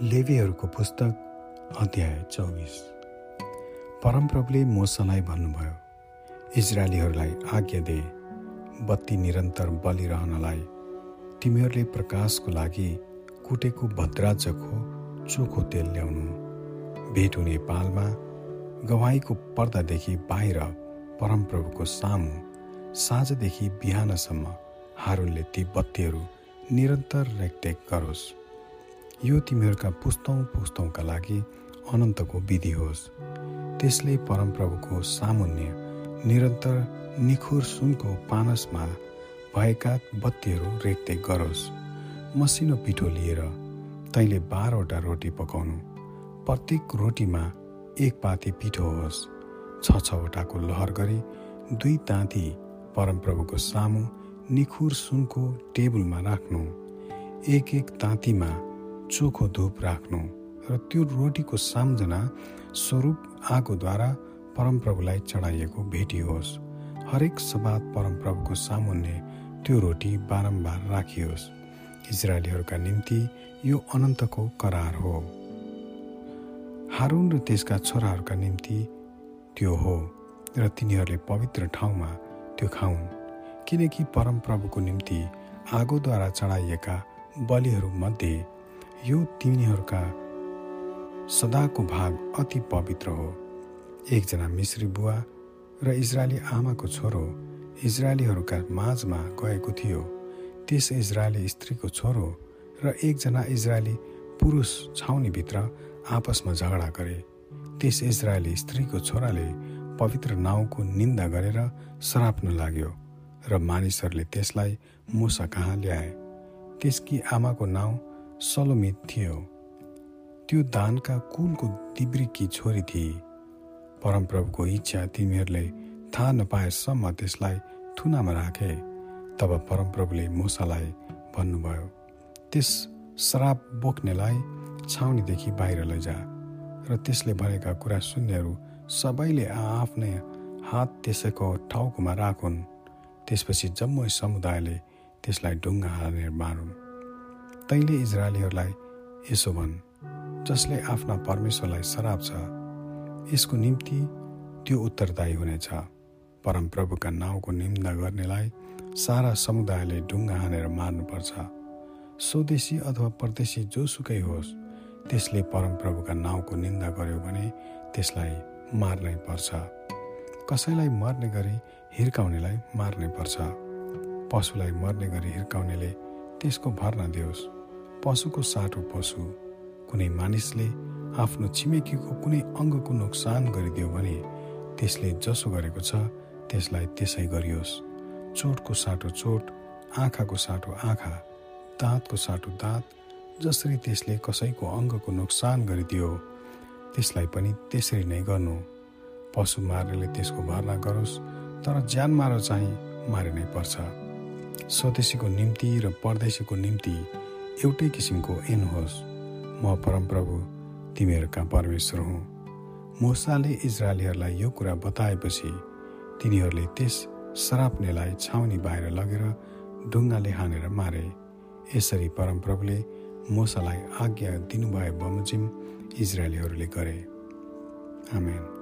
लेवीहरूको पुस्तक अध्याय चौबिस। परमप्रभुले मोसालाई भन्नुभयो इजरायलीहरूलाई आज्ञा दे बत्ती निरन्तर बलिरहनलाई। तिमीहरूले प्रकाशको लागि कुटेको भद्राजको चोखो तेल ल्याउनु। भेट हुने पालमा गवाईको पर्दादेखि बाहिर परमप्रभुको सामु साँझदेखि बिहानसम्म हारुनले ती बत्तीहरू निरन्तर रेकटेक गरोस्। यो तिमीहरूका पुस्तौँ पुस्तौँका लागि अनन्तको विधि होस्। त्यसले परमप्रभुको सामुन्य निरन्तर निखुर सुनको पानसमा भएका बत्तीहरू रेखदेख गरोस्। मसिनो पिठो लिएर तैँले बाह्रवटा रोटी पकाउनु। प्रत्येक रोटीमा एक पाती पिठो होस्। छ छवटाको लहर गरी दुई ताँती परमप्रभुको सामु निखुर सुनको टेबलमा राख्नु। एक एक ताँतीमा चोखो धुप राख्नु र त्यो रोटीको सामजना स्वरूप आगोद्वारा परमप्रभुलाई चढाइएको भेटियोस् हरेक सबाद परमप्रभुको सामुन्ने त्यो रोटी बारम्बार राखियोस्। इजरायलीहरूका निम्ति यो अनन्तको करार हो। हारुन र त्यसका छोराहरूका निम्ति त्यो हो र तिनीहरूले पवित्र ठाउँमा त्यो खाउन्। किनकि परमप्रभुको निम्ति आगोद्वारा चढाइएका बलिहरूमध्ये यो तिनीहरूका सदाको भाग अति पवित्र हो। एकजना मिश्री बुवा र इजरायली आमाको छोरो इजरायलीहरूका माझमा गएको थियो। त्यस इजरायली स्त्रीको छोरो र एकजना इजरायली पुरुष छाउनीभित्र आपसमा झगडा गरे। त्यस इजरायली स्त्रीको छोराले पवित्र नाउँको निन्दा गरेर सराप्न लाग्यो र मानिसहरूले त्यसलाई मुसा कहाँ ल्याए? त्यसकी आमाको नाउँ सलोमित थियो। त्यो दानका कुलको दिब्रीकी छोरी थिए। परमप्रभुको इच्छा तिमीहरूले थाहा नपाएसम्म त्यसलाई थुनामा राखे तब परमप्रभुले मुसालाई भन्नुभयो त्यस श्राप बोक्नेलाई छाउनीदेखि बाहिर लैजा। र त्यसले भनेका कुरा सुन्नेहरू सबैले आफ्नै हात त्यसैको टाउकोमा राखुन्। त्यसपछि जम्मै समुदायले त्यसलाई ढुङ्गा हालेर मारुन् तैँले इजरायलीहरूलाई यसो भन् जसले आफ्ना परमेश्वरलाई सराप छ। यसको निम्ति त्यो उत्तरदायी हुनेछ। परमप्रभुका नाउँको निन्दा गर्नेलाई सारा समुदायले ढुङ्गा हानेर मार्नुपर्छ। स्वदेशी अथवा परदेशी जोसुकै होस् त्यसले परमप्रभुका नाउँको निन्दा गर्यो भने त्यसलाई मार्नै पर्छ। कसैलाई मर्ने गरी हिर्काउनेलाई मार्नै पर्छ। पशुलाई मर्ने गरी हिर्काउनेले त्यसको भर्ना दियोस्। पशुको साटो पशु कुनै मानिसले आफ्नो छिमेकीको कुनै अङ्गको नोक्सान गरिदियो भने त्यसले जसो गरेको छ त्यसलाई त्यसै गरियोस्। चोटको साटो चोट आँखाको साटो आँखा दाँतको साटो दाँत जसरी त्यसले कसैको अङ्गको नोक्सान गरिदियो त्यसलाई पनि त्यसरी नै गर्नु। पशु मार्नेले त्यसको भर्ना गरोस् तर ज्यान मार चाहिँ मारिनै पर्छ। स्वदेशीको निम्ति र परदेशीको निम्ति एउटै किसिमको एन होस्। म परमप्रभु तिमीहरूका परमेश्वर हुँ। मोसाले इजरायलीहरूलाई यो कुरा बताएपछि तिनीहरूले त्यस सराप्नेलाई छाउनी बाहिर लगेर ढुङ्गाले हानेर मारे। यसरी परमप्रभुले मोसालाई आज्ञा दिनुभए बमोजिम इजरायलीहरूले गरे। आमेन।